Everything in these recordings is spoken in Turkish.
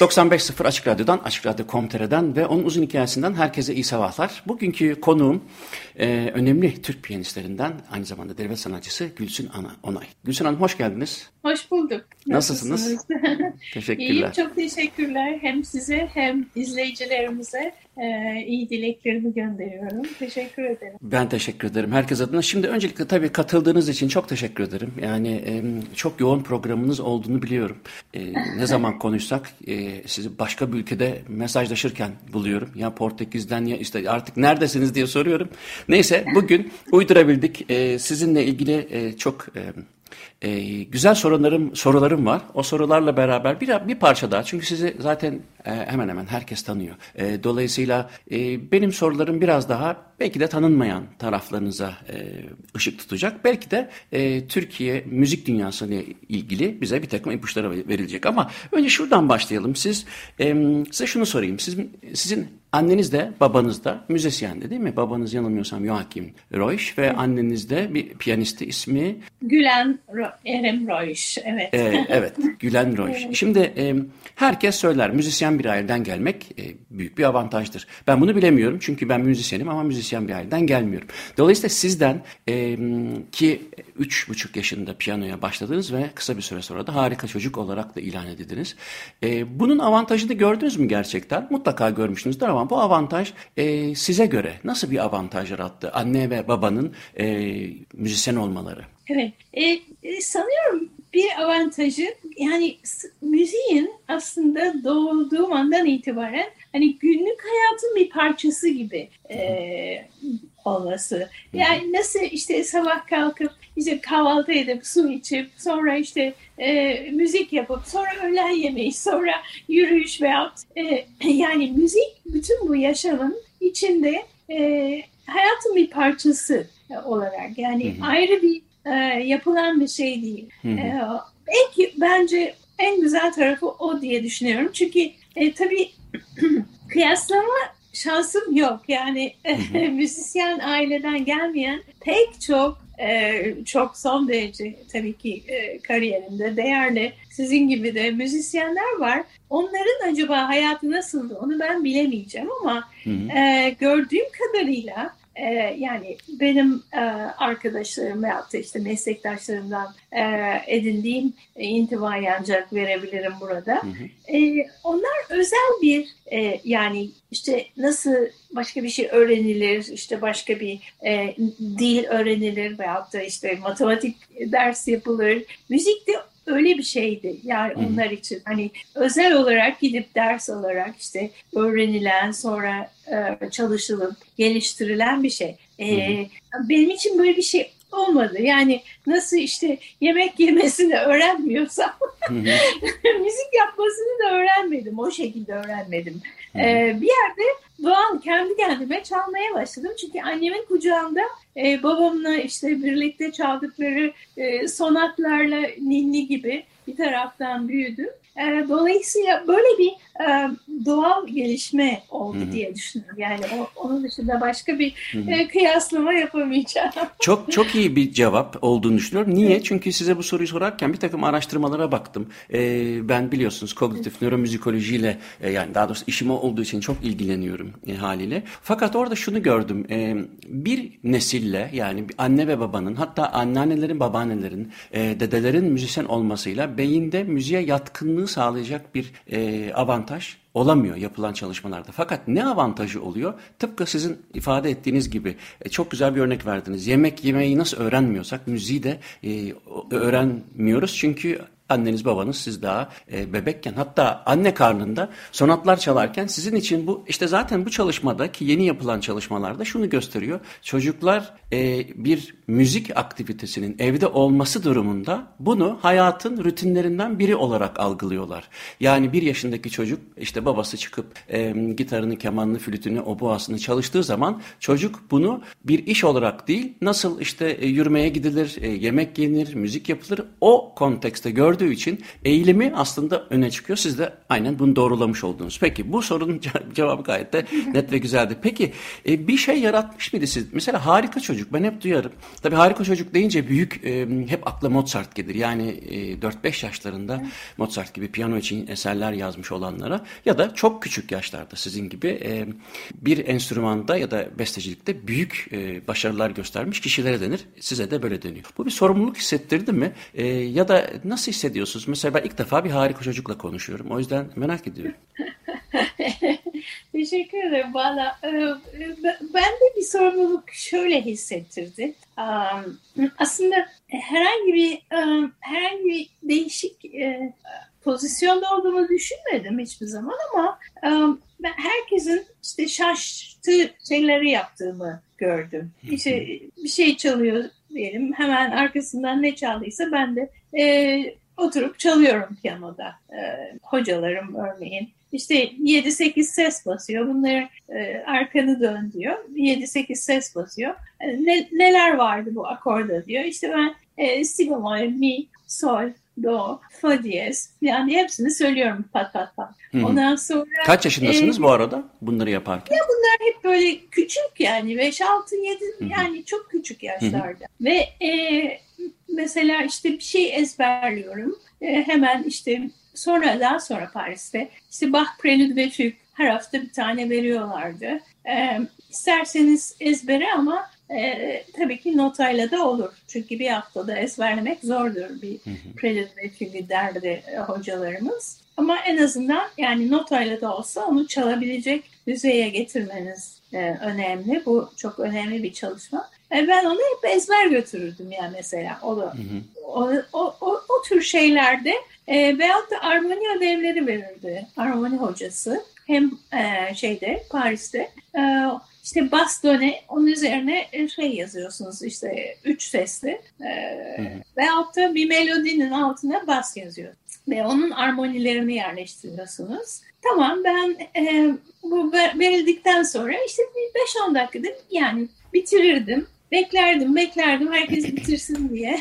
95.0 Açık Radyo'dan, Açık Radyo.com.tr'den ve onun uzun hikayesinden herkese iyi sabahlar. Bugünkü konuğum e, önemli Türk piyanistlerinden, aynı zamanda devlet sanatçısı Gülsün Ana Onay. Gülsün Hanım hoş geldiniz. Hoş bulduk. Nasılsınız? Nasılsınız? Teşekkürler. İyiyim, çok teşekkürler. Hem size hem izleyicilerimize e, iyi dileklerimi gönderiyorum. Teşekkür ederim. Ben teşekkür ederim herkes adına. Şimdi öncelikle tabii katıldığınız için çok teşekkür ederim. Yani e, çok yoğun programınız olduğunu biliyorum. E, ne zaman konuşsak e, sizi başka bir ülkede mesajlaşırken buluyorum. Ya Portekiz'den ya işte artık neredesiniz diye soruyorum. Neyse bugün uydurabildik. E, sizinle ilgili e, çok... E, e, güzel sorularım sorularım var. O sorularla beraber bir bir parça daha. Çünkü sizi zaten e, hemen hemen herkes tanıyor. E, dolayısıyla e, benim sorularım biraz daha belki de tanınmayan taraflarınıza e, ışık tutacak. Belki de e, Türkiye müzik dünyası ile ilgili bize bir takım ipuçları verilecek. Ama önce şuradan başlayalım. Siz e, size şunu sorayım. Siz, sizin Anneniz de babanız da müzisyendi değil mi? Babanız yanılmıyorsam Joachim Reusch ve anneniz de bir piyanisti ismi... Gülen Erem Reusch, evet. Ee, evet, Gülen. Evet. Şimdi e, herkes söyler müzisyen bir aileden gelmek e, büyük bir avantajdır. Ben bunu bilemiyorum çünkü ben müzisyenim ama müzisyen bir aileden gelmiyorum. Dolayısıyla sizden e, ki üç buçuk yaşında piyanoya başladınız ve kısa bir süre sonra da harika çocuk olarak da ilan edildiniz. E, bunun avantajını gördünüz mü gerçekten? Mutlaka görmüşsünüzdür ama bu avantaj e, size göre nasıl bir avantaj yarattı anne ve babanın e, müzisyen olmaları? Evet, e, e, sanıyorum bir avantajı yani müziğin aslında doğduğum andan itibaren hani günlük hayatın bir parçası gibi e, olması. Yani nasıl işte sabah kalkıp işte kahvaltı edip su içip sonra işte e, müzik yapıp sonra öğlen yemeği sonra yürüyüş veya e, yani müzik bütün bu yaşamın içinde e, hayatın bir parçası olarak yani hı hı. ayrı bir e, yapılan bir şey değil. Hı hı. E, belki bence en güzel tarafı o diye düşünüyorum. Çünkü e, tabii kıyaslama şansım yok. Yani müzisyen aileden gelmeyen pek çok e, çok son derece tabii ki e, kariyerinde değerli sizin gibi de müzisyenler var. Onların acaba hayatı nasıldı onu ben bilemeyeceğim ama hı hı. E, gördüğüm kadarıyla e, yani benim e, arkadaşlarım veyahut da işte meslektaşlarımdan e, edindiğim e, intivayı ancak verebilirim burada. Hı hı. E, onlar özel bir e, yani işte nasıl başka bir şey öğrenilir, işte başka bir e, dil öğrenilir veyahut da işte matematik ders yapılır. Müzik de öyle bir şeydi yani onlar için hani özel olarak gidip ders alarak işte öğrenilen sonra e, çalışılıp geliştirilen bir şey. E. Benim için böyle bir şey olmadı. Yani nasıl işte yemek yemesini öğrenmiyorsam müzik yapmasını da öğrenmedim. O şekilde öğrenmedim. Ee, bir yerde doğan kendi kendime çalmaya başladım. Çünkü annemin kucağında e, babamla işte birlikte çaldıkları e, sonatlarla ninni gibi bir taraftan büyüdüm. E, dolayısıyla böyle bir e, doğal gelişme oldu Hı-hı. diye düşünüyorum. Yani o, onun dışında başka bir e, kıyaslama yapamayacağım. Çok çok iyi bir cevap olduğunu düşünüyorum. Niye? Evet. Çünkü size bu soruyu sorarken bir takım araştırmalara baktım. E, ben biliyorsunuz kognitif nöromüzikolojiyle e, yani daha doğrusu işim olduğu için çok ilgileniyorum e, haliyle. Fakat orada şunu gördüm. E, bir nesille yani anne ve babanın hatta anneannelerin, babaannelerin, e, dedelerin müzisyen olmasıyla beyinde müziğe yatkınlığı sağlayacak bir e, avantaj olamıyor yapılan çalışmalarda. Fakat ne avantajı oluyor? Tıpkı sizin ifade ettiğiniz gibi e, çok güzel bir örnek verdiniz. Yemek yemeyi nasıl öğrenmiyorsak müziği de e, öğrenmiyoruz. Çünkü anneniz babanız siz daha e, bebekken hatta anne karnında sonatlar çalarken sizin için bu işte zaten bu çalışmada ki yeni yapılan çalışmalarda şunu gösteriyor. Çocuklar e, bir müzik aktivitesinin evde olması durumunda bunu hayatın rutinlerinden biri olarak algılıyorlar. Yani bir yaşındaki çocuk işte babası çıkıp e, gitarını, kemanını, flütünü, oboasını çalıştığı zaman çocuk bunu bir iş olarak değil nasıl işte e, yürümeye gidilir, e, yemek yenir, müzik yapılır o kontekste gördüğü için eğilimi aslında öne çıkıyor. Siz de aynen bunu doğrulamış oldunuz. Peki bu sorunun cevabı gayet de net ve güzeldi. Peki e, bir şey yaratmış mıydı siz? Mesela harika çocuk ben hep duyarım. Tabii harika çocuk deyince büyük e, hep akla Mozart gelir. Yani e, 4-5 yaşlarında Mozart gibi piyano için eserler yazmış olanlara ya da çok küçük yaşlarda sizin gibi e, bir enstrümanda ya da bestecilikte büyük e, başarılar göstermiş kişilere denir. Size de böyle deniyor. Bu bir sorumluluk hissettirdi mi? E, ya da nasıl hissediyorsunuz? Mesela ben ilk defa bir harika çocukla konuşuyorum. O yüzden merak ediyorum. Teşekkür ederim. Valla e, ben de bir sorumluluk şöyle hissettirdi. Aslında herhangi bir herhangi bir değişik e, pozisyonda olduğumu düşünmedim hiçbir zaman ama ben herkesin işte şaştığı şeyleri yaptığımı gördüm. İşte bir şey çalıyor diyelim hemen arkasından ne çaldıysa ben de e, oturup çalıyorum piyanoda. E, hocalarım örneğin işte 7-8 ses basıyor. Bunları e, arkanı dön diyor. 7-8 ses basıyor. E, ne, neler vardı bu akorda diyor. İşte ben e, si bemol, mi, sol, do, fa diyez. Yani hepsini söylüyorum pat pat pat. Hı-hı. Ondan sonra... Kaç yaşındasınız e, bu arada bunları yaparken? Ya bunlar hep böyle küçük yani 5, 6, 7 Hı-hı. yani çok küçük yaşlarda. Hı-hı. Ve e, mesela işte bir şey ezberliyorum. E, hemen işte Sonra daha sonra Paris'te işte Bach Prelude ve Fugue her hafta bir tane veriyorlardı. E, isterseniz ezbere ama e, tabii ki notayla da olur. Çünkü bir haftada ezberlemek zordur bir ve Fugue derdi e, hocalarımız. Ama en azından yani notayla da olsa onu çalabilecek düzeye getirmeniz e, önemli. Bu çok önemli bir çalışma. E, ben onu hep ezber götürürdüm yani mesela. O, da, o, o, o, o tür şeylerde e, veyahut da armoni ödevleri verirdi armoni hocası. Hem e, şeyde Paris'te e, işte bas döne onun üzerine e, şey yazıyorsunuz işte üç sesli e, veyahut da bir melodinin altına bas yazıyor ve onun armonilerini yerleştiriyorsunuz. Tamam ben e, bu verildikten sonra işte bir 5-10 dakikada yani bitirirdim beklerdim, beklerdim herkes bitirsin diye.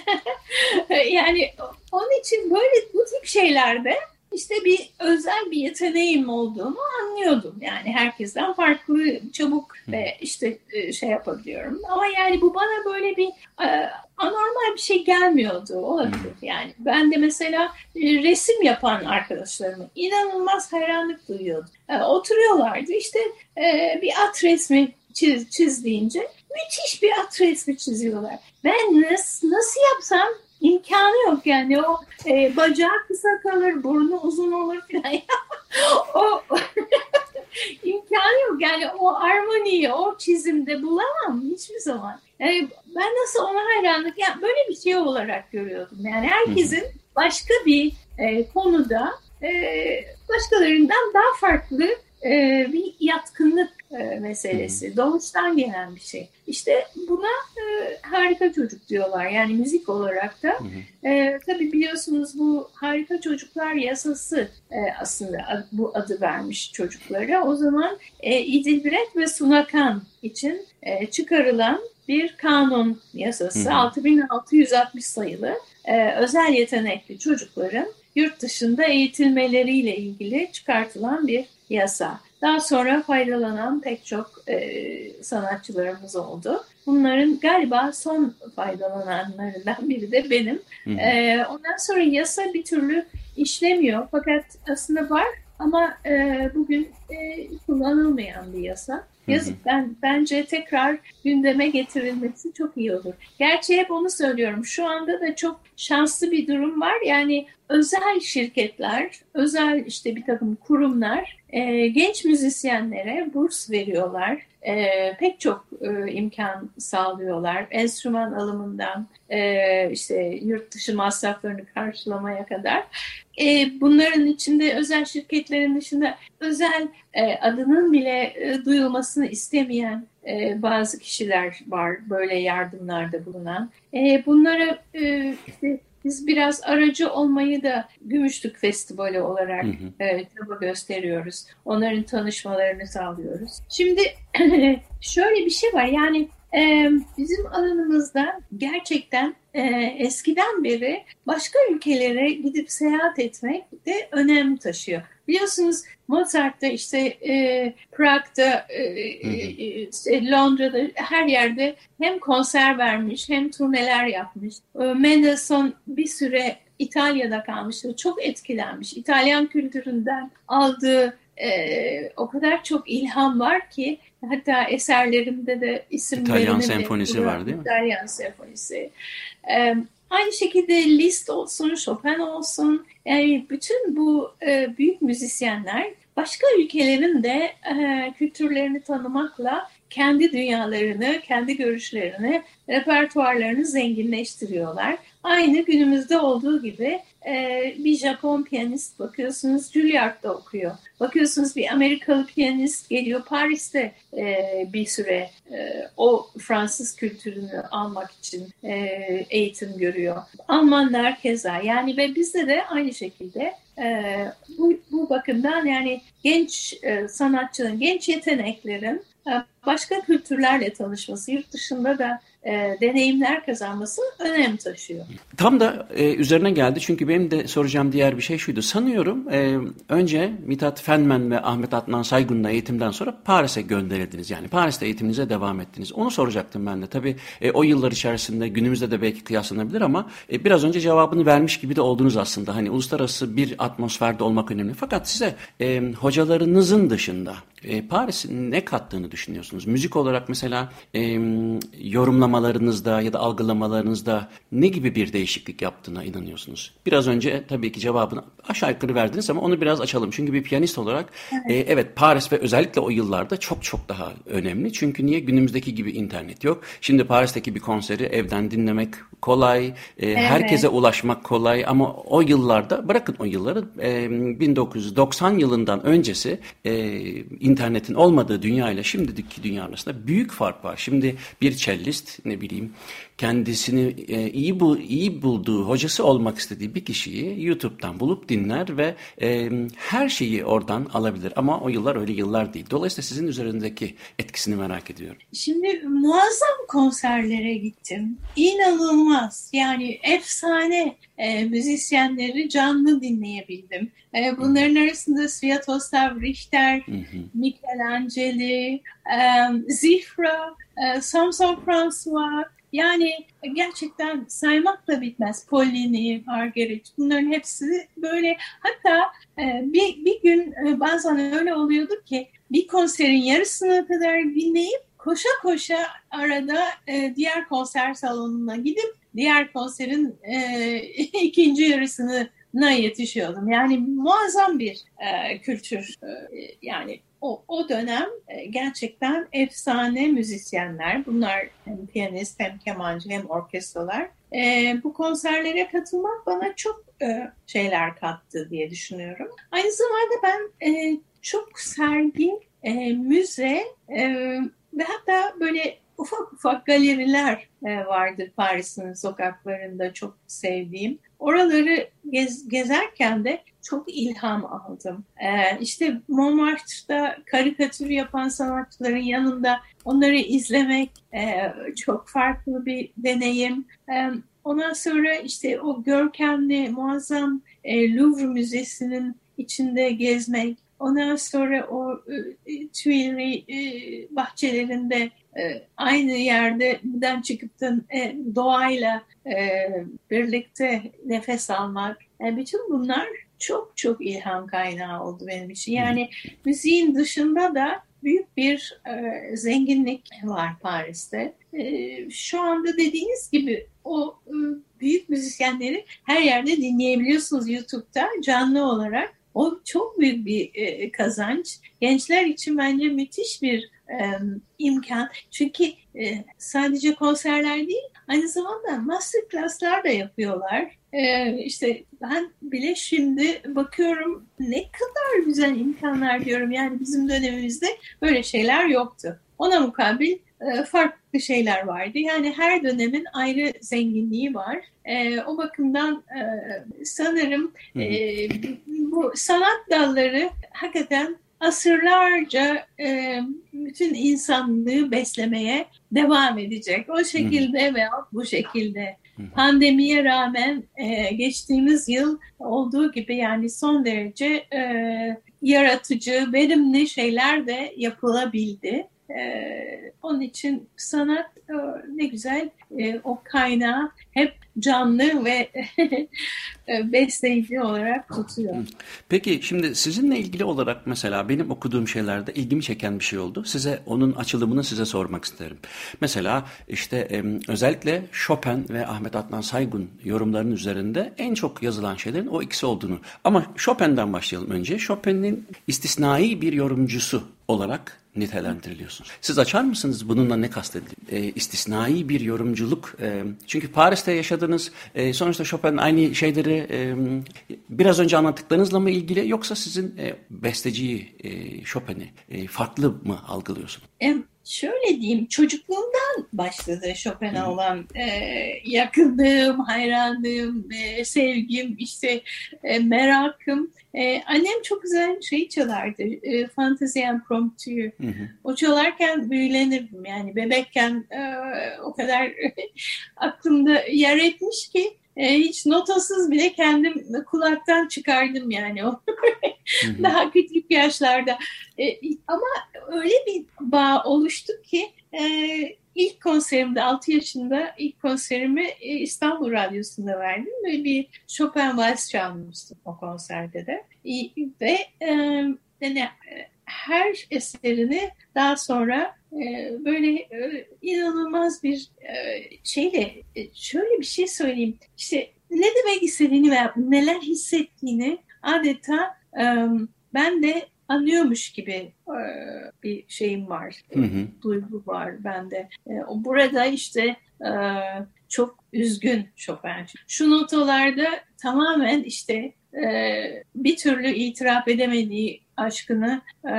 yani onun için böyle bu tip şeylerde işte bir özel bir yeteneğim olduğunu anlıyordum. Yani herkesten farklı, çabuk ve işte e, şey yapabiliyorum. Ama yani bu bana böyle bir e, anormal bir şey gelmiyordu. Olabilir yani. Ben de mesela e, resim yapan arkadaşlarımı inanılmaz hayranlık duyuyordum. Oturuyorlardı işte bir at resmi çiz, çiz deyince müthiş bir at resmi çiziyorlar. Ben nasıl, nasıl yapsam imkanı yok yani o e, bacağı kısa kalır, burnu uzun olur falan. o imkanı yok yani o armoniyi o çizimde bulamam hiçbir zaman. Yani ben nasıl ona hayranlık yani böyle bir şey olarak görüyordum. Yani herkesin başka bir e, konuda e, başkalarından daha farklı e, bir yatkınlık e, meselesi. Doğuştan gelen bir şey. İşte buna e, harika çocuk diyorlar. Yani müzik olarak da. E, tabii biliyorsunuz bu harika çocuklar yasası e, aslında bu adı vermiş çocuklara. O zaman e, İdilbiret ve Sunakan için e, çıkarılan bir kanun yasası. Hı hı. 6660 sayılı e, özel yetenekli çocukların yurt dışında eğitilmeleriyle ilgili çıkartılan bir yasa. Daha sonra faydalanan pek çok e, sanatçılarımız oldu. Bunların galiba son faydalananlarından biri de benim. E, ondan sonra yasa bir türlü işlemiyor fakat aslında var ama e, bugün e, kullanılmayan bir yasa. Yazık ben bence tekrar gündeme getirilmesi çok iyi olur. Gerçi hep onu söylüyorum. Şu anda da çok şanslı bir durum var. Yani özel şirketler, özel işte bir takım kurumlar e, genç müzisyenlere burs veriyorlar. E, pek çok e, imkan sağlıyorlar. Enstrüman alımından e, işte yurt dışı masraflarını karşılamaya kadar. E, bunların içinde özel şirketlerin dışında özel e, adının bile e, duyulmasını istemeyen e, bazı kişiler var böyle yardımlarda bulunan. E, bunlara e, işte biz biraz aracı olmayı da Gümüşlük Festivali olarak hı hı. E, çaba gösteriyoruz. Onların tanışmalarını sağlıyoruz. Şimdi şöyle bir şey var yani e, bizim alanımızda gerçekten e, eskiden beri başka ülkelere gidip seyahat etmek de önem taşıyor. Biliyorsunuz Mozart da işte e, Prag'da, e, e, Londra'da her yerde hem konser vermiş hem turneler yapmış. E, Mendelssohn bir süre İtalya'da kalmıştı. Çok etkilenmiş. İtalyan kültüründen aldığı e, o kadar çok ilham var ki hatta eserlerimde de isimlerini İtalyan senfonisi var değil mi? İtalyan senfonisi. E, aynı şekilde Liszt olsun, Chopin olsun yani bütün bu e, büyük müzisyenler başka ülkelerin de e, kültürlerini tanımakla kendi dünyalarını, kendi görüşlerini, repertuarlarını zenginleştiriyorlar. Aynı günümüzde olduğu gibi e, bir Japon piyanist bakıyorsunuz Juilliard'da okuyor. Bakıyorsunuz bir Amerikalı piyanist geliyor Paris'te e, bir süre e, o Fransız kültürünü almak için eğitim görüyor. Almanlar keza yani ve bizde de aynı şekilde bu, bu bakımdan yani genç sanatçının, genç yeteneklerin başka kültürlerle tanışması, yurt dışında da e, deneyimler kazanması önem taşıyor. Tam da e, üzerine geldi çünkü benim de soracağım diğer bir şey şuydu. Sanıyorum e, önce Mithat Fenmen ve Ahmet Adnan Saygun'la eğitimden sonra Paris'e gönderildiniz. Yani Paris'te eğitiminize devam ettiniz. Onu soracaktım ben de. Tabii e, o yıllar içerisinde günümüzde de belki kıyaslanabilir ama e, biraz önce cevabını vermiş gibi de oldunuz aslında. Hani uluslararası bir atmosferde olmak önemli. Fakat size e, hocalarınızın dışında e, Paris'in ne kattığını düşünüyorsunuz? Müzik olarak mesela e, yorumlamalarınızda ya da algılamalarınızda ne gibi bir değişiklik yaptığına inanıyorsunuz? Biraz önce tabii ki cevabını aşağı yukarı verdiniz ama onu biraz açalım. Çünkü bir piyanist olarak evet, e, evet Paris ve özellikle o yıllarda çok çok daha önemli. Çünkü niye? Günümüzdeki gibi internet yok. Şimdi Paris'teki bir konseri evden dinlemek kolay, e, evet. herkese ulaşmak kolay ama o yıllarda bırakın o yılları e, 1990 yılından öncesi e, internetin olmadığı dünya ile şimdiki dünya arasında büyük fark var. Şimdi bir cellist ne bileyim kendisini e, iyi bu iyi bulduğu hocası olmak istediği bir kişiyi YouTube'dan bulup dinler ve e, her şeyi oradan alabilir. Ama o yıllar öyle yıllar değil. Dolayısıyla sizin üzerindeki etkisini merak ediyorum. Şimdi muazzam konserlere gittim. İnanılmaz. Yani efsane e, müzisyenleri canlı dinleyebildim. E, bunların hı. arasında Sviatoslav Richter, hı. Michelangelo, e, Zifra, e, Samson François, yani gerçekten saymakla bitmez. Pollini, Margaret bunların hepsi böyle hatta e, bir, bir gün e, bazen öyle oluyordu ki bir konserin yarısına kadar dinleyip koşa koşa arada e, diğer konser salonuna gidip diğer konserin ikinci yarısını na yetişiyordum. Yani muazzam bir e, kültür. E, yani o, o dönem e, gerçekten efsane müzisyenler. Bunlar hem piyanist hem kemancı hem orkestralar. E, bu konserlere katılmak bana çok e, şeyler kattı diye düşünüyorum. Aynı zamanda ben e, çok sergi, e, müze e, ve hatta böyle ufak ufak galeriler e, vardır Paris'in sokaklarında çok sevdiğim. Oraları gez, gezerken de çok ilham aldım. Ee, işte Montmartre'da karikatür yapan sanatçıların yanında onları izlemek e, çok farklı bir deneyim. E, ondan sonra işte o görkemli, muazzam e, Louvre Müzesi'nin içinde gezmek, ondan sonra o e, Tuileries e, bahçelerinde e, aynı yerden çıkıp da e, doğayla e, birlikte nefes almak. Yani bütün bunlar çok çok ilham kaynağı oldu benim için. Yani müziğin dışında da büyük bir e, zenginlik var Paris'te. E, şu anda dediğiniz gibi o e, büyük müzisyenleri her yerde dinleyebiliyorsunuz YouTube'da canlı olarak. O çok büyük bir e, kazanç. Gençler için bence müthiş bir e, imkan. Çünkü e, sadece konserler değil, aynı zamanda master class'lar da yapıyorlar. E, işte ben bile şimdi bakıyorum ne kadar güzel imkanlar diyorum. Yani bizim dönemimizde böyle şeyler yoktu. Ona mukabil e, farklı şeyler vardı. Yani her dönemin ayrı zenginliği var. E, o bakımdan e, sanırım e, bu sanat dalları hakikaten asırlarca e, bütün insanlığı beslemeye devam edecek. O şekilde veya bu şekilde. Pandemiye rağmen e, geçtiğimiz yıl olduğu gibi yani son derece e, yaratıcı, verimli şeyler de yapılabildi. Ee, onun için sanat e, ne güzel e, o kaynağı hep canlı ve e, besleyici olarak tutuyor. Peki şimdi sizinle ilgili olarak mesela benim okuduğum şeylerde ilgimi çeken bir şey oldu. Size onun açılımını size sormak isterim. Mesela işte özellikle Chopin ve Ahmet Adnan Saygun yorumlarının üzerinde en çok yazılan şeylerin o ikisi olduğunu. Ama Chopin'den başlayalım önce. Chopin'in istisnai bir yorumcusu olarak nitelendiriliyorsunuz. Siz açar mısınız bununla ne kastediliyor? E, istisnai bir yorumculuk. E, çünkü Paris'te yaşadınız. E, sonuçta Chopin aynı şeyleri e, biraz önce anlattıklarınızla mı ilgili yoksa sizin e, besteciyi e, Chopin'i e, farklı mı algılıyorsunuz? Şöyle diyeyim çocukluğumdan başladı Chopin'e olan e, yakınlığım, hayranlığım, e, sevgim, işte e, merakım. E, annem çok güzel şey çalardı, e, Fantasy Impromptu'yu. O çalarken büyülenirdim yani bebekken e, o kadar aklımda yer etmiş ki e, hiç notasız bile kendim kulaktan çıkardım yani o daha küçük yaşlarda. E, ama öyle bir bağ oluştu ki e, ilk konserimde 6 yaşında ilk konserimi e, İstanbul Radyosu'nda verdim ve bir Chopin Vals çalmıştım o konserde de. E, ve e, yani, her eserini daha sonra e, böyle e, inanılmaz bir e, şeyle şöyle bir şey söyleyeyim. İşte ne demek istediğini veya neler hissettiğini adeta ben de anlıyormuş gibi bir şeyim var. Hı hı. Duygu var bende. Burada işte çok üzgün Chopin. Şu notalarda tamamen işte bir türlü itiraf edemediği aşkını e,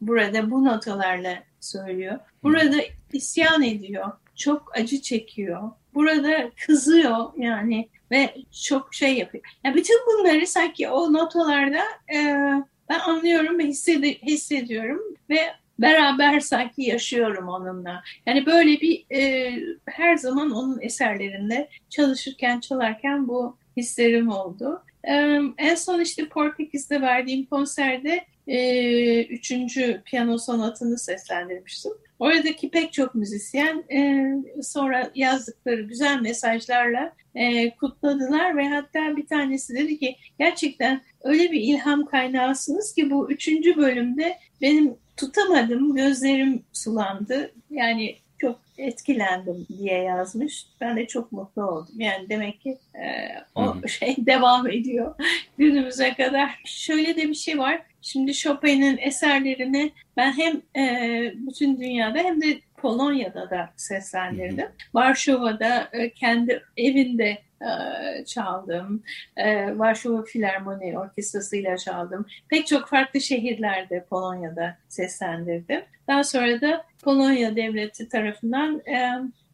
burada bu notalarla söylüyor. Burada isyan ediyor. Çok acı çekiyor. Burada kızıyor yani ve çok şey yapıyor. Yani bütün bunları sanki o notalarda e, ben anlıyorum ve hissedi hissediyorum ve beraber sanki yaşıyorum onunla. Yani böyle bir e, her zaman onun eserlerinde çalışırken çalarken bu hislerim oldu. En son işte Portekiz'de verdiğim konserde e, üçüncü piyano sonatını seslendirmiştim. Oradaki pek çok müzisyen e, sonra yazdıkları güzel mesajlarla e, kutladılar ve hatta bir tanesi dedi ki gerçekten öyle bir ilham kaynağısınız ki bu üçüncü bölümde benim tutamadım, gözlerim sulandı. Yani etkilendim diye yazmış. Ben de çok mutlu oldum. Yani demek ki e, o hmm. şey devam ediyor günümüze kadar. Şöyle de bir şey var. Şimdi Chopin'in eserlerini ben hem e, bütün dünyada hem de Polonya'da da seslendirdim. Varşova'da e, kendi evinde çaldım. E, Varşova Filarmoni Orkestrası'yla çaldım. Pek çok farklı şehirlerde Polonya'da seslendirdim. Daha sonra da Polonya Devleti tarafından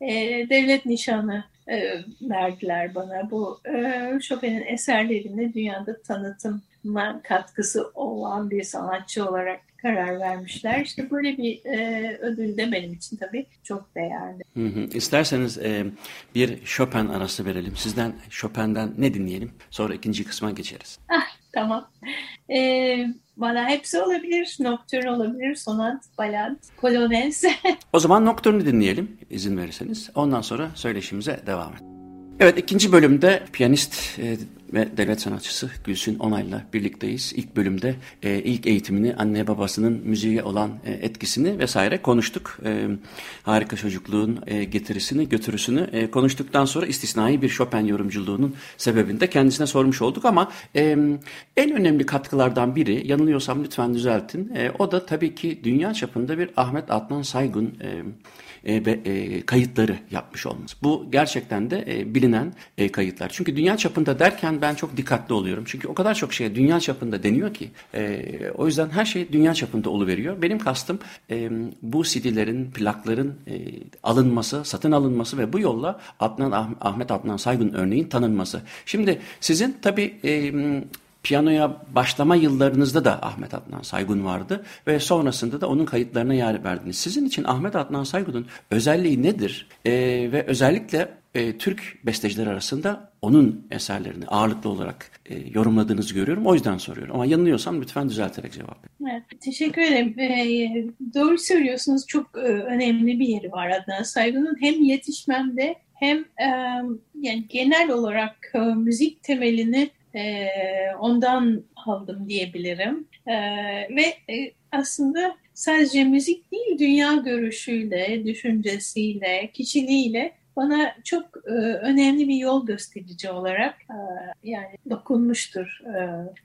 e, devlet nişanı verdiler bana. Bu Chopin'in eserlerini dünyada tanıtıma katkısı olan bir sanatçı olarak karar vermişler. İşte böyle bir e, ödül de benim için tabii çok değerli. Hı hı. İsterseniz e, bir Chopin arası verelim. Sizden Chopin'den ne dinleyelim? Sonra ikinci kısma geçeriz. Ah, tamam. E, bana hepsi olabilir. Nocturne olabilir, sonat, balad, polonez. o zaman Nocturne'u dinleyelim izin verirseniz. Ondan sonra söyleşimize devam edelim. Evet ikinci bölümde piyanist e, ve devlet sanatçısı Gülsün Onay'la birlikteyiz. İlk bölümde e, ilk eğitimini, anne babasının müziğe olan e, etkisini vesaire konuştuk. E, harika çocukluğun e, getirisini, götürüsünü e, konuştuktan sonra istisnai bir Chopin yorumculuğunun sebebini de kendisine sormuş olduk ama e, en önemli katkılardan biri, yanılıyorsam lütfen düzeltin, e, o da tabii ki dünya çapında bir Ahmet Adnan Saygun e, e, e, kayıtları yapmış olması. Bu gerçekten de e, bilinen e, kayıtlar. Çünkü dünya çapında derken ben çok dikkatli oluyorum. Çünkü o kadar çok şeye dünya çapında deniyor ki. E, o yüzden her şey dünya çapında oluveriyor. Benim kastım e, bu CD'lerin, plakların e, alınması, satın alınması ve bu yolla Adnan Ahmet Adnan Saygun örneğin tanınması. Şimdi sizin tabii e, Piyanoya başlama yıllarınızda da Ahmet Adnan Saygun vardı ve sonrasında da onun kayıtlarına yer verdiniz. Sizin için Ahmet Adnan Saygun'un özelliği nedir? Ee, ve özellikle e, Türk besteciler arasında onun eserlerini ağırlıklı olarak e, yorumladığınızı görüyorum. O yüzden soruyorum. Ama yanılıyorsam lütfen düzelterek cevap verin. Evet, teşekkür ederim. Ee, doğru söylüyorsunuz. Çok e, önemli bir yeri var Adnan Saygun'un. Hem yetişmemde hem e, yani genel olarak e, müzik temelini e, ondan aldım diyebilirim. E, ve e, aslında sadece müzik değil, dünya görüşüyle, düşüncesiyle, kişiliğiyle bana çok e, önemli bir yol gösterici olarak e, yani dokunmuştur. E,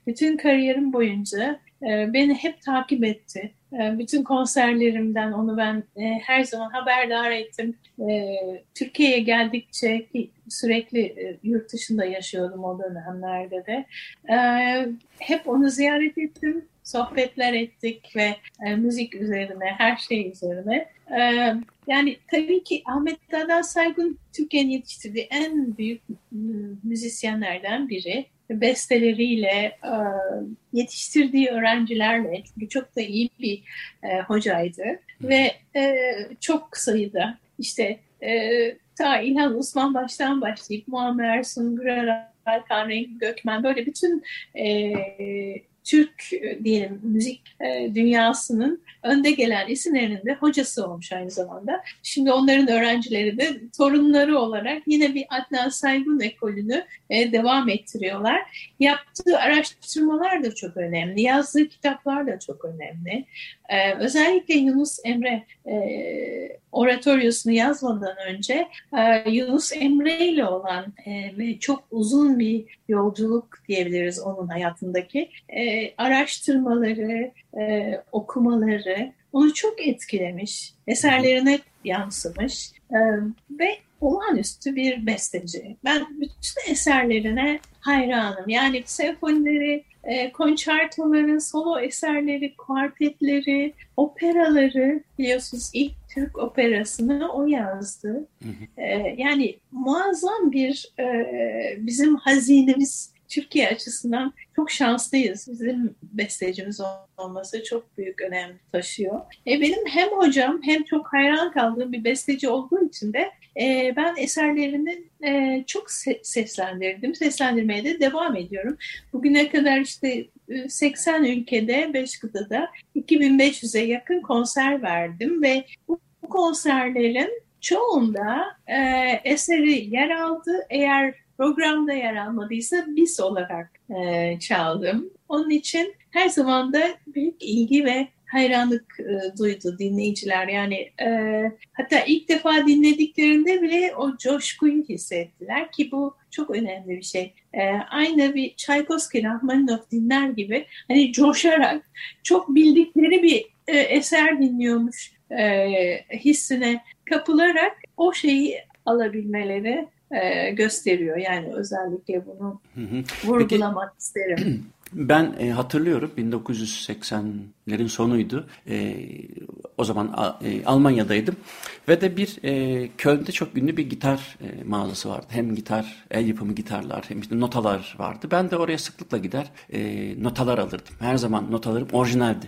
bütün kariyerim boyunca beni hep takip etti. E, bütün konserlerimden onu ben e, her zaman haberdar ettim. E, Türkiye'ye geldikçe sürekli e, yurt dışında yaşıyordum o dönemlerde de. Hep onu ziyaret ettim sohbetler ettik ve e, müzik üzerine, her şey üzerine. Yani tabii ki Ahmet Dada Saygun Türkiye'nin yetiştirdiği en büyük müzisyenlerden biri. Besteleriyle, e, yetiştirdiği öğrencilerle, çünkü çok da iyi bir e, hocaydı. Ve e, çok sayıda işte ta İlhan Osman baştan başlayıp Muammer Sungur, Hakan Renk Gökmen böyle bütün Türk e, diyelim müzik e, dünyasının önde gelen isimlerinin de hocası olmuş aynı zamanda. Şimdi onların öğrencileri de torunları olarak yine bir Adnan Saygun ekolünü e, devam ettiriyorlar. Yaptığı araştırmalar da çok önemli. Yazdığı kitaplar da çok önemli. Özellikle Yunus Emre oratoryosunu yazmadan önce e, Yunus Emre ile olan e, ve çok uzun bir yolculuk diyebiliriz onun hayatındaki e, araştırmaları, okumaları onu çok etkilemiş. Eserlerine yansımış e, ve olağanüstü bir besteci. Ben bütün eserlerine hayranım. Yani senfonileri, e, konçertoları, solo eserleri, kuartetleri, operaları biliyorsunuz ilk Türk operasını o yazdı. Hı hı. E, yani muazzam bir e, bizim hazinemiz Türkiye açısından çok şanslıyız. Bizim bestecimiz olması çok büyük önem taşıyor. E, benim hem hocam hem çok hayran kaldığım bir besteci olduğu için de e, ben eserlerini e, çok se seslendirdim. Seslendirmeye de devam ediyorum. Bugüne kadar işte 80 e, ülkede, 5 kıtada 2500'e yakın konser verdim ve bu konserlerin çoğunda e, eseri yer aldı. Eğer programda yer almadıysa biz olarak e, çaldım. Onun için her zaman da büyük ilgi ve hayranlık e, duydu dinleyiciler. Yani e, hatta ilk defa dinlediklerinde bile o coşkuyu hissettiler ki bu çok önemli bir şey. E, aynı bir Tchaikovsky, Rahmaninov dinler gibi hani coşarak çok bildikleri bir e, eser dinliyormuş e, hissine kapılarak o şeyi alabilmeleri e, gösteriyor. Yani özellikle bunu hı hı. vurgulamak Peki, isterim. Ben e, hatırlıyorum 1980'lerin sonuydu. E, o zaman e, Almanya'daydım ve de bir e, Köln'de çok ünlü bir gitar e, mağazası vardı. Hem gitar, el yapımı gitarlar hem işte notalar vardı. Ben de oraya sıklıkla gider e, notalar alırdım. Her zaman notalarım orijinaldi.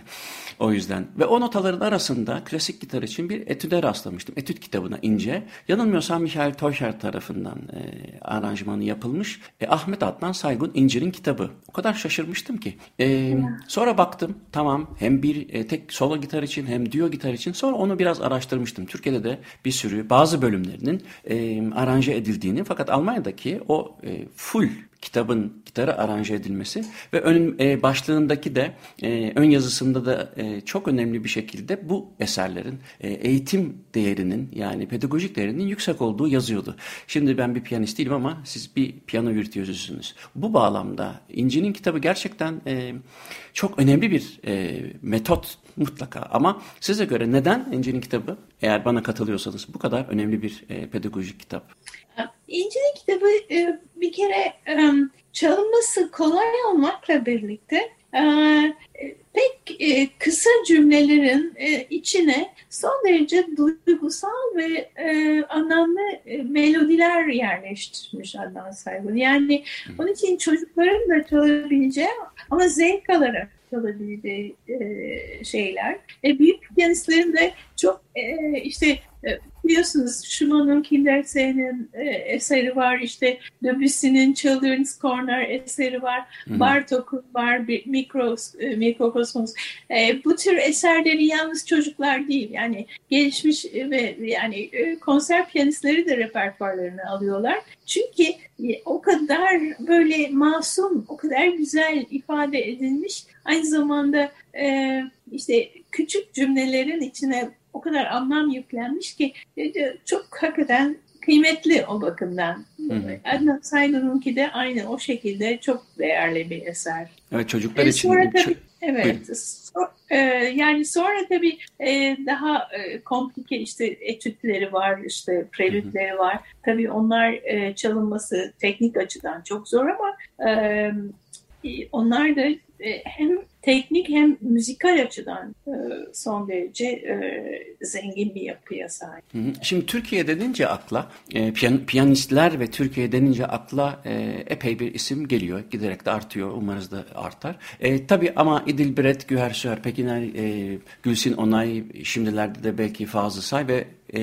O yüzden. Ve o notaların arasında klasik gitar için bir etüde rastlamıştım. Etüt kitabına ince. Yanılmıyorsam Michael Teucher tarafından e, aranjmanı yapılmış. E, Ahmet Adnan Saygun İncir'in kitabı. O kadar şaşırmıştım ki. E, sonra baktım tamam hem bir e, tek solo gitar için hem duo gitar için. Sonra onu biraz araştırmıştım. Türkiye'de de bir sürü bazı bölümlerinin e, aranje edildiğini fakat Almanya'daki o e, full kitabın gitarı aranje edilmesi ve ön e, başlığındaki de e, ön yazısında da e, çok önemli bir şekilde bu eserlerin e, eğitim değerinin yani pedagojik değerinin yüksek olduğu yazıyordu. Şimdi ben bir piyanist değilim ama siz bir piyano virtüözüsünüz. Bu bağlamda İnci'nin kitabı gerçekten e, çok önemli bir e, metot mutlaka ama size göre neden İnci'nin kitabı eğer bana katılıyorsanız bu kadar önemli bir e, pedagojik kitap? İncil'in kitabı e, bir kere e, çalınması kolay olmakla birlikte e, pek kısa cümlelerin içine son derece duygusal ve anlamlı melodiler yerleştirmiş Adnan Saygun. Yani onun için çocukların da çalabileceği ama zevk alarak çalabileceği şeyler. büyük piyanistlerin de çok işte biliyorsunuz Schumann'ın Kindersee'nin e, eseri var, işte Debussy'nin Children's Corner eseri var, Bartok'un var, bir Mikros, e, Mikrokosmos. E, bu tür eserleri yalnız çocuklar değil, yani gelişmiş ve yani e, konser piyanistleri de repertuarlarını alıyorlar. Çünkü e, o kadar böyle masum, o kadar güzel ifade edilmiş, aynı zamanda e, işte küçük cümlelerin içine o kadar anlam yüklenmiş ki e, çok hakikaten kıymetli o bakımdan. Hı hı. Adnan Saygun'unki de aynı o şekilde çok değerli bir eser. Evet çocuklar e, için. Sonra tabii, evet. So, e, yani sonra tabii e, daha e, komplike işte etütleri var, işte prelütleri var. Tabii onlar e, çalınması teknik açıdan çok zor ama e, onlar da hem teknik hem müzikal açıdan e, son derece e, zengin bir yapıya sahip. Şimdi Türkiye denince akla piyan, piyanistler ve Türkiye denince akla epey bir isim geliyor. Giderek de artıyor. Umarız da artar. E, tabii ama İdil Biret, Güher Süer, Pekiner, e, Gülsin Onay, şimdilerde de belki Fazıl Say ve e,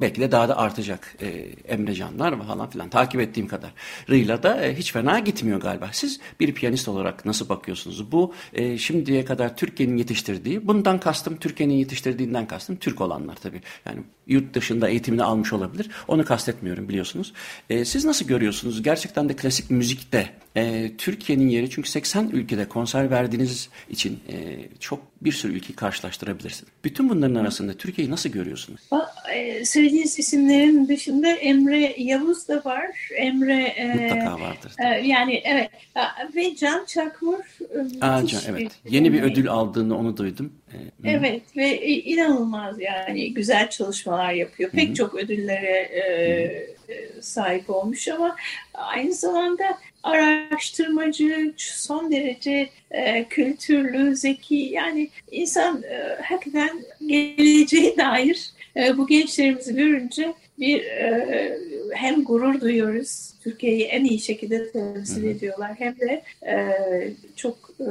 belki de daha da artacak e, Emrecanlar falan filan takip ettiğim kadar. Rıyla da e, hiç fena gitmiyor galiba. Siz bir piyanist olarak nasıl bakıyorsunuz? Bu e, şimdiye kadar Türkiye'nin yetiştirdiği, bundan kastım Türkiye'nin yetiştirdiğinden kastım Türk olanlar tabii. Yani yurt dışında eğitimini almış olabilir. Onu kastetmiyorum biliyorsunuz. E, siz nasıl görüyorsunuz? Gerçekten de klasik müzikte e, Türkiye'nin yeri çünkü 80 ülkede konser verdiğiniz için e, çok bir sürü ülkeyi karşılaştırabilirsiniz. Bütün bunların arasında Türkiye'yi nasıl görüyorsunuz? E, söylediğiniz isimlerin dışında Emre Yavuz da var. Emre e, mutlaka vardır. E, yani evet ve Can Çakmur e, Aa, Can, evet. Bir, Yeni bir ödül aldığını onu duydum. E, evet ve inanılmaz yani güzel çalışmalar yapıyor. Pek Hı-hı. çok ödüllere e, sahip olmuş ama aynı zamanda araştırmacı, son derece e, kültürlü, zeki. Yani insan e, hakikaten geleceğe dair e, bu gençlerimizi görünce bir e, hem gurur duyuyoruz, Türkiye'yi en iyi şekilde temsil ediyorlar. Hem de e, çok e,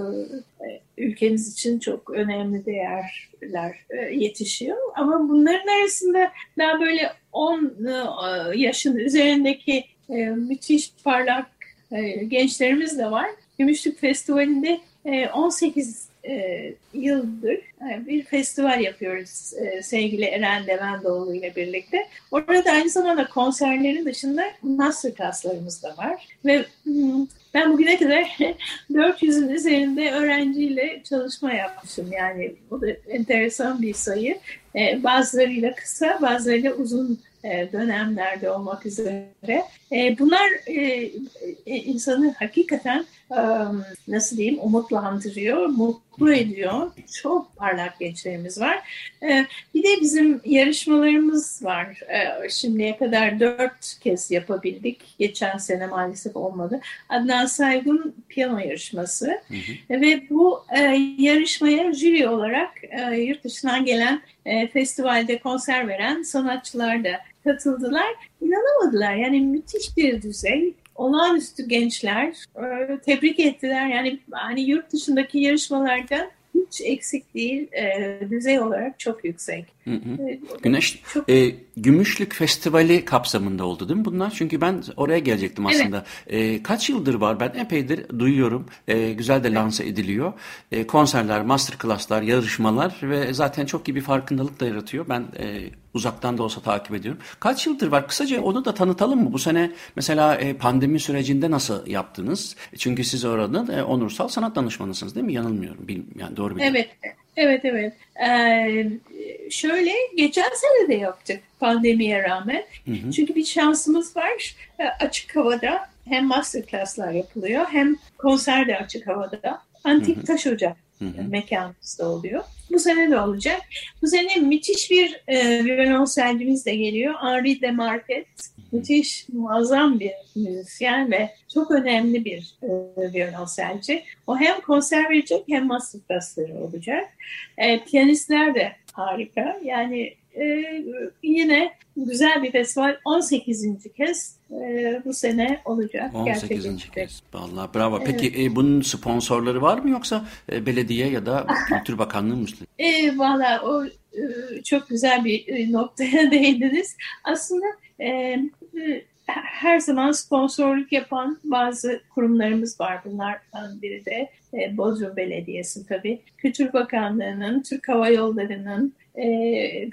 ülkemiz için çok önemli değerler e, yetişiyor. Ama bunların arasında daha böyle 10 e, yaşın üzerindeki e, müthiş parlak gençlerimiz de var. Gümüşlük Festivali'nde 18 yıldır bir festival yapıyoruz sevgili Eren Devendoğlu ile birlikte. Orada aynı zamanda konserlerin dışında masterclasslarımız da var. Ve hmm, ben bugüne kadar 400'ün üzerinde öğrenciyle çalışma yapmışım. Yani bu da enteresan bir sayı. Bazılarıyla kısa, bazılarıyla uzun e, dönemlerde olmak üzere. E, bunlar e, insanı hakikaten nasıl diyeyim umutlandırıyor, mutlu ediyor. Çok parlak gençlerimiz var. Bir de bizim yarışmalarımız var. Şimdiye kadar dört kez yapabildik. Geçen sene maalesef olmadı. Adnan Saygun piyano yarışması. Hı hı. Ve bu yarışmaya jüri olarak yurt dışından gelen festivalde konser veren sanatçılar da katıldılar. İnanamadılar. Yani müthiş bir düzey. Olağanüstü gençler e, tebrik ettiler. Yani hani yurt dışındaki yarışmalardan hiç eksik değil. E, düzey olarak çok yüksek. Hı hı. E, Güneş, çok... e, Gümüşlük Festivali kapsamında oldu değil mi bunlar? Çünkü ben oraya gelecektim aslında. Evet. E, kaç yıldır var? Ben epeydir duyuyorum. E, güzel de evet. lanse ediliyor. E, konserler, masterclasslar, yarışmalar ve zaten çok iyi bir farkındalık da yaratıyor. Ben e, uzaktan da olsa takip ediyorum. Kaç yıldır var? Kısaca onu da tanıtalım mı? Bu sene mesela e, pandemi sürecinde nasıl yaptınız? Çünkü siz orada e, onursal sanat danışmanısınız değil mi? Yanılmıyorum. Bil, yani doğru biliyorum. Evet. Evet evet. Ee, şöyle geçen sene de yaptık pandemiye rağmen. Hı hı. Çünkü bir şansımız var. Ee, açık havada hem masterclasslar yapılıyor hem konser de açık havada. Antik hı hı. taş ocak mekanımızda oluyor. Bu sene de olacak. Bu sene müthiş bir e, violonselcimiz de geliyor. Henri de Marquet. Müthiş, muazzam bir müzisyen ve çok önemli bir e, violonselci. O hem konser verecek hem masterclassları olacak. E, piyanistler de harika. Yani e, yine güzel bir festival 18. kez e, bu sene olacak. 18. kez. Vallahi bravo. Evet. Peki e, bunun sponsorları var mı yoksa e, belediye ya da Kültür Bakanlığı mı? E, Valla o e, çok güzel bir e, noktaya değindiniz. Aslında e, e, her zaman sponsorluk yapan bazı kurumlarımız var. Bunlardan biri de e, Bodrum Belediyesi tabii. Kültür Bakanlığı'nın, Türk Hava Yolları'nın, e,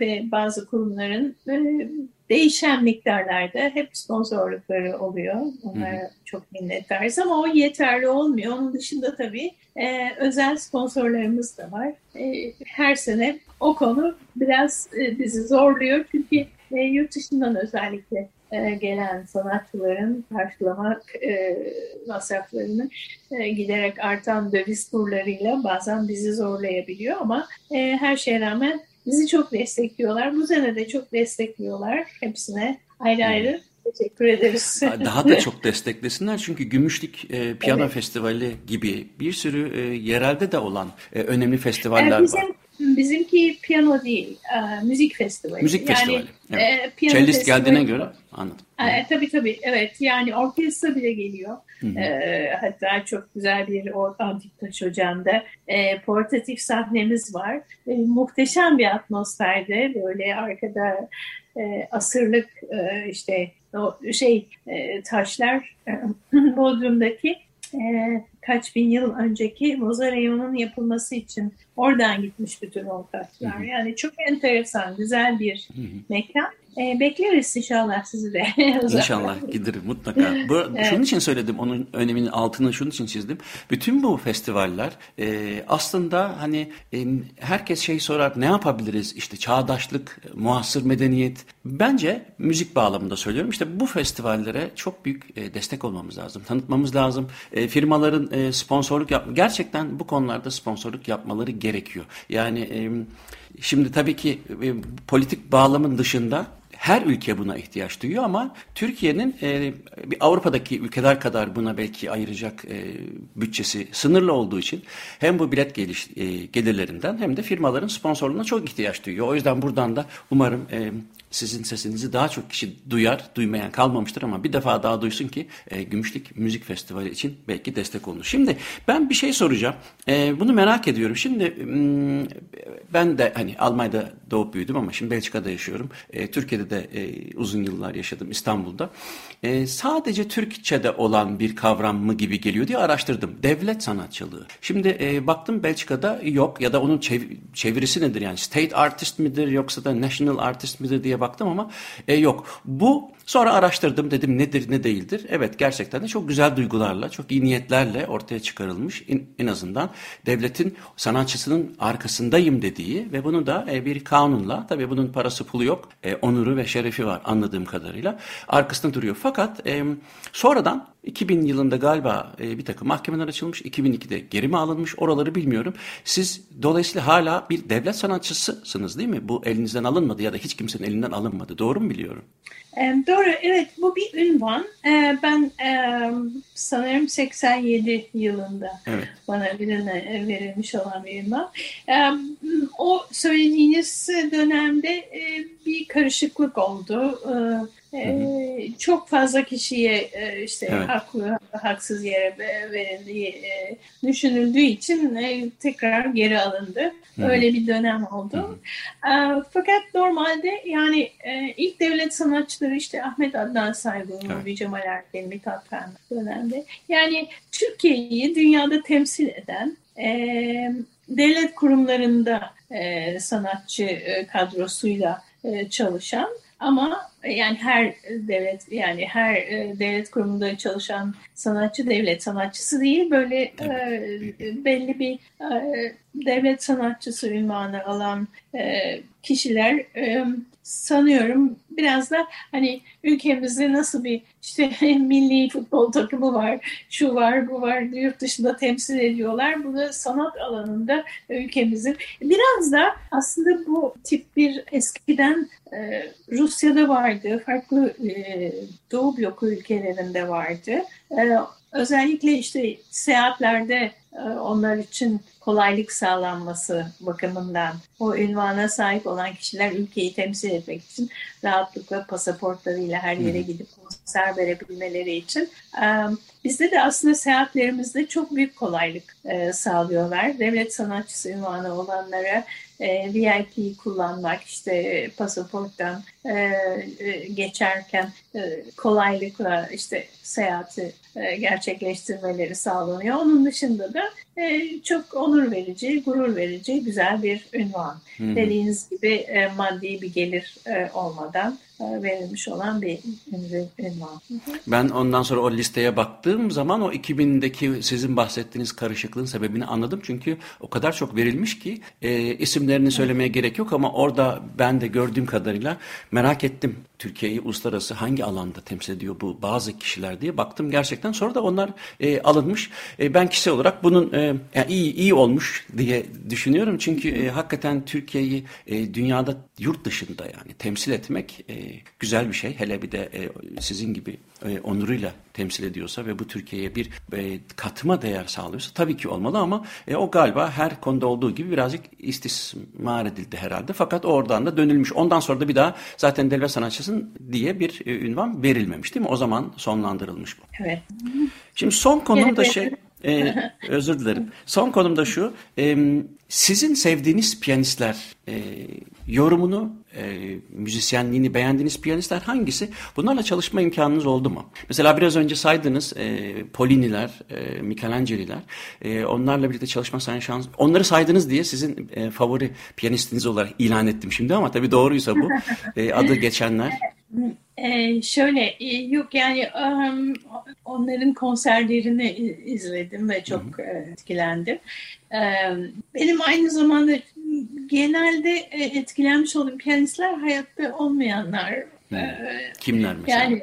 ve bazı kurumların e, değişen miktarlarda hep sponsorlukları oluyor. Onlara Hı. çok minnettarız ama o yeterli olmuyor. Onun dışında tabii e, özel sponsorlarımız da var. E, her sene o konu biraz e, bizi zorluyor çünkü e, yurt dışından özellikle e, gelen sanatçıların karşılamak e, masraflarını e, giderek artan döviz kurlarıyla bazen bizi zorlayabiliyor ama e, her şeye rağmen Bizi çok destekliyorlar. Bu sene de çok destekliyorlar. Hepsine ayrı ayrı Teşekkür ederiz. Daha da çok desteklesinler çünkü Gümüşlük e, Piyano evet. Festivali gibi bir sürü e, yerelde de olan e, önemli festivaller e, bizim, var. Bizimki piyano değil, e, müzik festivali. Müzik yani, festivali. Evet. E, Cellist geldiğine göre anladım. E, tabii tabii evet yani orkestra bile geliyor. E, hatta çok güzel bir o antik taş ocağında e, portatif sahnemiz var. E, muhteşem bir atmosferde böyle arkada e, asırlık e, işte o şey e, taşlar e, Bodrum'daki e, kaç bin yıl önceki mauzoleum'un yapılması için oradan gitmiş bütün o taşlar. Yani çok enteresan, güzel bir mekan. E, bekleriz inşallah sizi de. İnşallah giderim mutlaka. Bu, evet. Şunun için söyledim, onun öneminin altını şunun için çizdim. Bütün bu festivaller e, aslında hani e, herkes şey sorar ne yapabiliriz işte çağdaşlık, muasır medeniyet. Bence müzik bağlamında söylüyorum işte bu festivallere çok büyük e, destek olmamız lazım. Tanıtmamız lazım. E, firmaların e, sponsorluk yap gerçekten bu konularda sponsorluk yapmaları gerekiyor. Yani e, şimdi tabii ki e, politik bağlamın dışında her ülke buna ihtiyaç duyuyor ama Türkiye'nin e, bir Avrupa'daki ülkeler kadar buna belki ayıracak e, bütçesi sınırlı olduğu için hem bu bilet geliş, e, gelirlerinden hem de firmaların sponsorluğuna çok ihtiyaç duyuyor. O yüzden buradan da umarım e, sizin sesinizi daha çok kişi duyar, duymayan kalmamıştır ama bir defa daha duysun ki e, Gümüşlük Müzik Festivali için belki destek olur. Şimdi ben bir şey soracağım. E, bunu merak ediyorum. Şimdi hmm, ben de hani Almanya'da doğup büyüdüm ama şimdi Belçika'da yaşıyorum. E, Türkiye'de de e, uzun yıllar yaşadım İstanbul'da. E, sadece Türkçe'de olan bir kavram mı gibi geliyor diye araştırdım. Devlet sanatçılığı. Şimdi e, baktım Belçika'da yok ya da onun çev çevirisi nedir yani state artist midir yoksa da national artist midir diye baktım ama e, yok. Bu sonra araştırdım dedim nedir ne değildir. Evet gerçekten de çok güzel duygularla çok iyi niyetlerle ortaya çıkarılmış en, azından devletin sanatçısının arkasındayım dediği ve bunu da e, bir kanunla tabii bunun parası pulu yok e, onuru ve şerefi var anladığım kadarıyla arkasında duruyor. Fakat e, sonradan 2000 yılında galiba e, bir takım mahkemeler açılmış. 2002'de geri mi alınmış oraları bilmiyorum. Siz dolayısıyla hala bir devlet sanatçısısınız değil mi? Bu elinizden alınmadı ya da hiç kimsenin elinden alınmadı. Doğru mu biliyorum? E, doğru evet bu bir ünvan. E, ben e, sanırım 87 yılında evet. bana birine verilmiş olan bir ünvan. E, o söylediğiniz dönemde e, bir karışıklık oldu. E, e, çok fazla kişiye e, işte evet. haklı haksız yere verildiği e, düşünüldüğü için e, tekrar geri alındı. Hı. Öyle bir dönem oldu. Hı. E, fakat normalde yani ilk devlet sanatçıları işte Ahmet Adnan Saygun, evet. Cemal Erkin, Mithat dönemde. Yani Türkiye'yi dünyada temsil eden devlet kurumlarında sanatçı kadrosuyla çalışan ama yani her devlet yani her e, devlet kurumunda çalışan sanatçı devlet sanatçısı değil böyle e, belli bir e, devlet sanatçısı ünvanı alan e, kişiler e, sanıyorum biraz da hani ülkemizde nasıl bir işte milli futbol takımı var, şu var, bu var, yurt dışında temsil ediyorlar. Bunu sanat alanında ülkemizin biraz da aslında bu tip bir eskiden e, Rusya'da vardı, farklı e, Doğu bloku ülkelerinde vardı. E, özellikle işte seyahatlerde e, onlar için kolaylık sağlanması bakımından o ünvana sahip olan kişiler ülkeyi temsil etmek için rahatlıkla pasaportlarıyla her yere gidip konser verebilmeleri için e, bizde de aslında seyahatlerimizde çok büyük kolaylık e, sağlıyorlar. Devlet sanatçısı ünvanı olanlara e, VIP'yi kullanmak, işte pasaporttan e, e, geçerken e, kolaylıkla işte seyahati e, gerçekleştirmeleri sağlanıyor. Onun dışında da e, çok onur verici, gurur verici güzel bir ünvan. Hı-hı. Dediğiniz gibi e, maddi bir gelir e, olmadan verilmiş olan bir ünvan. Ben ondan sonra o listeye baktığım zaman o 2000'deki sizin bahsettiğiniz karışıklığın sebebini anladım. Çünkü o kadar çok verilmiş ki e, isimlerini söylemeye gerek yok ama orada ben de gördüğüm kadarıyla merak ettim Türkiye'yi uluslararası hangi alanda temsil ediyor bu bazı kişiler diye baktım gerçekten. Sonra da onlar e, alınmış. E, ben kişisel olarak bunun e, yani iyi iyi olmuş diye düşünüyorum. Çünkü e, hakikaten Türkiye'yi e, dünyada yurt dışında yani temsil etmek e, güzel bir şey. Hele bir de e, sizin gibi e, onuruyla temsil ediyorsa ve bu Türkiye'ye bir e, katma değer sağlıyorsa tabii ki olmalı ama e, o galiba her konuda olduğu gibi birazcık istismar edildi herhalde. Fakat oradan da dönülmüş. Ondan sonra da bir daha zaten devlet sanatçısın diye bir e, ünvan verilmemiş değil mi? O zaman sonlandırılmış bu. Evet. Şimdi son konum da şey ee, özür dilerim. Son konum da şu. E, sizin sevdiğiniz piyanistler e, yorumunu, e, müzisyenliğini beğendiğiniz piyanistler hangisi? Bunlarla çalışma imkanınız oldu mu? Mesela biraz önce saydınız e, Poliniler, e, Michelangeli'ler. E, onlarla birlikte çalışma şans. Onları saydınız diye sizin e, favori piyanistiniz olarak ilan ettim şimdi ama tabii doğruysa bu. E, adı geçenler. Ee, şöyle e, yok yani um, onların konserlerini izledim ve çok Hı-hı. E, etkilendim. Ee, benim aynı zamanda genelde e, etkilenmiş olduğum piyanistler hayatta olmayanlar. Ee, Kimler mesela? Yani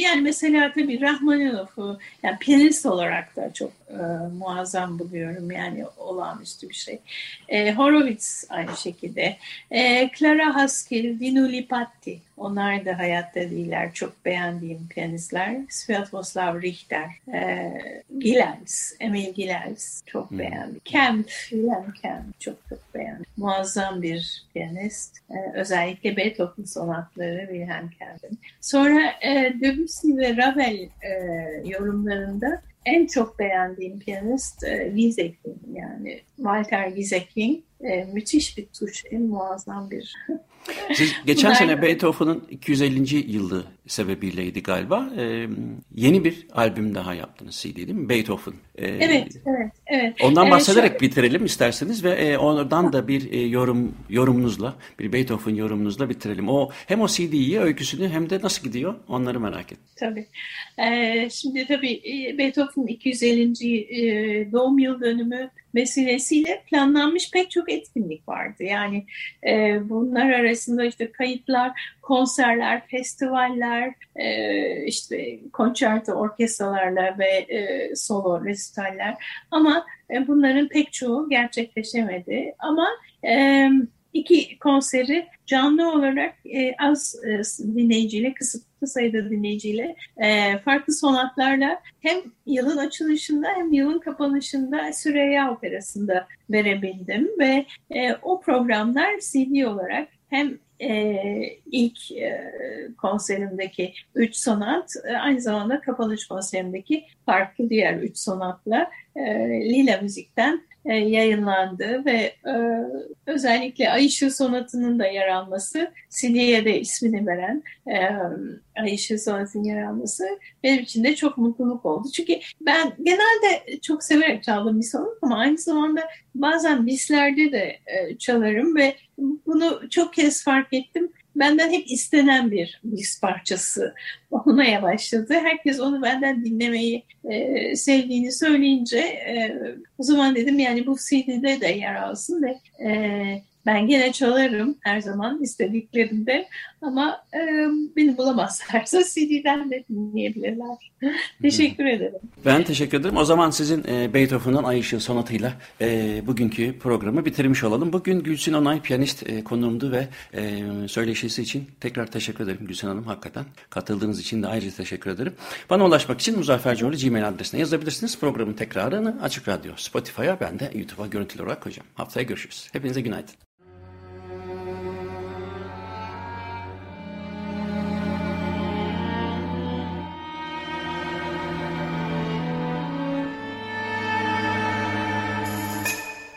yani mesela tabii Rahmaninov'u yani piyanist olarak da çok e, muazzam buluyorum. Yani olağanüstü bir şey. E, Horowitz aynı şekilde. E, Clara Haskell, Dino Lipatti. Onlar da hayatta değiller. Çok beğendiğim piyanistler. Sviatoslav Richter, e, Gilels, Emil Gilels çok hmm. beğendim. Kemp, Wilhelm Kemp çok çok beğendim. Muazzam bir piyanist. E, özellikle Beethoven sonatları Wilhelm Kemp'in. Sonra e, Debussy ve Ravel e, yorumlarında en çok beğendiğim piyanist e, Gieseking yani Walter Gieseking e, müthiş bir tuş, en muazzam bir Siz geçen sene Beethoven'ın 250. yılı sebebiyleydi galiba. Ee, yeni bir albüm daha yaptınız CD değil mi? Beethoven. Ee, evet, evet, evet. Ondan ee, bahsederek şöyle... bitirelim isterseniz ve e, oradan da bir e, yorum yorumunuzla, bir Beethoven yorumunuzla bitirelim. O hem o CD'yi, öyküsünü hem de nasıl gidiyor onları merak ettim. Tabii. Ee, şimdi tabii e, Beethoven'ın 250. E, doğum yıl dönümü vesilesiyle planlanmış pek çok etkinlik vardı. Yani e, bunlar arasında işte kayıtlar, konserler, festivaller, e, işte konçerto orkestralarla ve e, solo resitaller ama e, bunların pek çoğu gerçekleşemedi. Ama e, iki konseri canlı olarak e, az e, dinleyiciyle, kısıtlı sayıda dinleyiciyle, e, farklı sonatlarla hem yılın açılışında hem yılın kapanışında Süreyya Operası'nda verebildim ve e, o programlar CD olarak hem e, ilk e, konserimdeki üç sonat e, aynı zamanda kapanış konserimdeki farklı diğer üç sonatla Lila Müzik'ten e, yayınlandı ve e, özellikle Ay Sonatı'nın da yer alması, CD'ye de ismini veren e, Ay Işığı Sonatı'nın yer alması benim için de çok mutluluk oldu. Çünkü ben genelde çok severek çaldığım bir sonat ama aynı zamanda bazen bislerde de e, çalarım ve bunu çok kez fark ettim benden hep istenen bir bis parçası olmaya başladı. Herkes onu benden dinlemeyi e, sevdiğini söyleyince e, o zaman dedim yani bu CD'de de yer alsın ve e, ben gene çalarım her zaman istediklerinde ama e, beni bulamazlarsa CD'den de dinleyebilirler. teşekkür ederim. Ben teşekkür ederim. O zaman sizin e, Beethoven'ın Ay Işığı sonatıyla e, bugünkü programı bitirmiş olalım. Bugün Gülsün Onay piyanist e, konuğumdu ve e, söyleşisi için tekrar teşekkür ederim Gülsün Hanım hakikaten. Katıldığınız için de ayrıca teşekkür ederim. Bana ulaşmak için Muzaffer Coğlu Gmail adresine yazabilirsiniz. Programın tekrarını Açık Radyo, Spotify'a ben de YouTube'a görüntülü olarak koyacağım. Haftaya görüşürüz. Hepinize günaydın.